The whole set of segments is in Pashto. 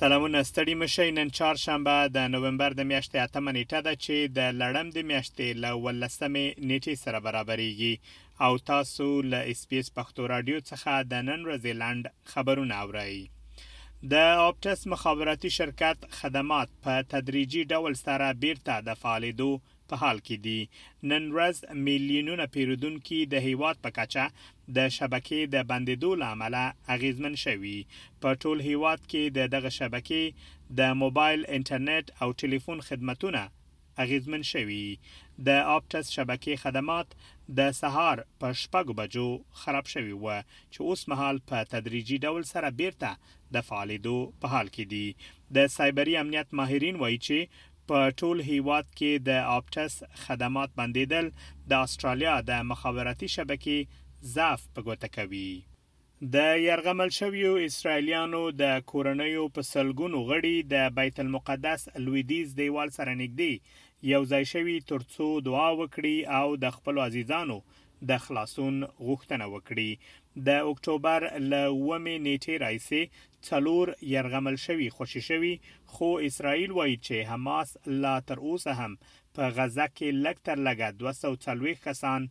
سلامونه ستړي مشي نن چهارشنبه د نوومبر د میاشتې اتمه نیټه ده چې د لړم د میاشتې له ولسمې نیټې سره برابرېږي او تاسو له اس پی اس پښتو رادیو څخه د نن ورځې لنډ خبرونه اورئ. د آپټس مخابراتي شرکت خدمات په تدریجي ډول سره بیرته د فعالیدو په حال کې دي. نن ورځ میلیونونه پیرودونکي د هیواد په کچه د شبکې د بندیدو له امله اغیزمن شوي. په ټول هیواد کې د دغه شبکې د موبایل، انټرنیټ او ټلیفون خدمتونه اغیزمن شوي. د آپټس شبکې خدمات د سهار په شپږو بجو خراب شوي و چې اوس مهال په تدریجي ډول سره بیرته د فعالیدو په حال کې دي. د سایبري امنیت ماهرین وایي چې په ټول هیواد کې د آپټس خدمات بندیدل د آسټرالیا د مخابراتي شبکې ضعف په ګوته کوي. د یرغمل شویو اسراییلیانو د کورنیو په سلګونو غړي د بیت المقدس لویدیځ دیوال سره نږدې یو ځای شوي ترڅو دعا وکړي او د خپل عزیزانو د خلاصون غوښتنه وکړي د اکتوبر له ومې نیټې راهیسې څلور یرغمل شوي خوشي شوي خو اسرائیل وایي چې حماس لا تر اوسه هم په غزه کې لږ تر لږه 240 کسان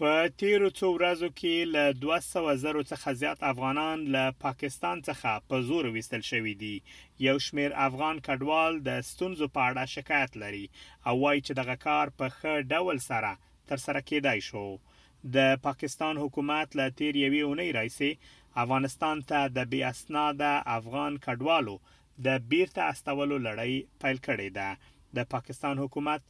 په تېرو څو ورځو کې له دوه سوه زرو څخه زیات افغانان له پاکستان څخه په زور ویستل شوي دي. یو شمېر افغان کډوال د ستونزو په اړه شکایت لري او وايي چې دغه کار په ښه ډول سره ترسره کېدای شو. د پاکستان حکومت له تېر یوې اونۍ راهیسې افغانستان ته د بې اسناده افغان کډوالو د بیرته استولو لړۍ پیل کړې ده. د پاکستان حکومت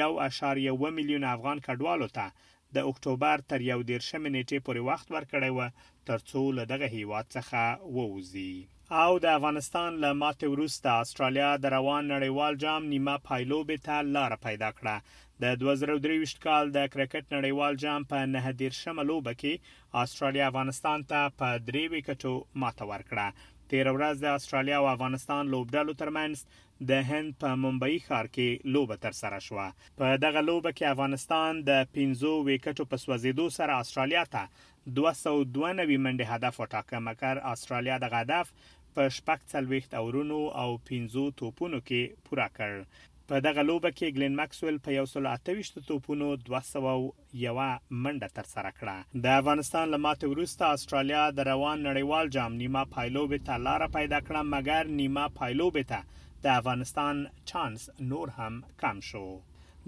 یو اعشاریه اوه میلیون افغان کډوالو ته د اکټوبر تر یو دېرشمې نیټې پورې وخت ورکړی و تر څو له دغه هیواد څخه ووځي. او د افغانستان له ماتې وروسته اسټرالیا د روان نړیوال جام نیمه پایلوبې ته لاره پیدا کړه. د دوه زره او درویشت کال د کرکټ نړیوال جام په نهه دېرشمه لوبه کې اسټرالیا افغانستان ته په درې ویکټو ماته ورکړه تیر ورځ د اسټرالیا او افغانستان لوبډلو ترمنځ د هند په ممبئی ښار کې لوبه تر سره شوه په دغه لوبه کې افغانستان د 15 ویکټو په سوځیدو سره اسټرالیا ته 292 منډې هدف وټاکه مګر اسټرالیا دغه هدف په شپږ څلوېښت اورونو او پنځو توپونو کې پوره کړ په دغه لوبه کې ګلین مکسویل په یو سل اته ویشت توپونو دوه سوه یوه منډه ترسره کړه. د افغانستان له ماتې وروسته اسټرالیا د روان نړیوال جام نیمه پایلوبې ته لاره پیدا کړه، مګر نیمه پایلوبې ته د افغانستان چانس نور هم کم شو.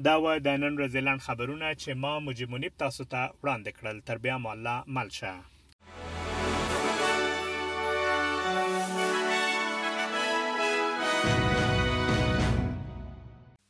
دا وه د نن ورځې لنډ خبرونه چې ما مجیب منیب تاسو ته وړاندې کړل. تر بیا مو الله مل شه.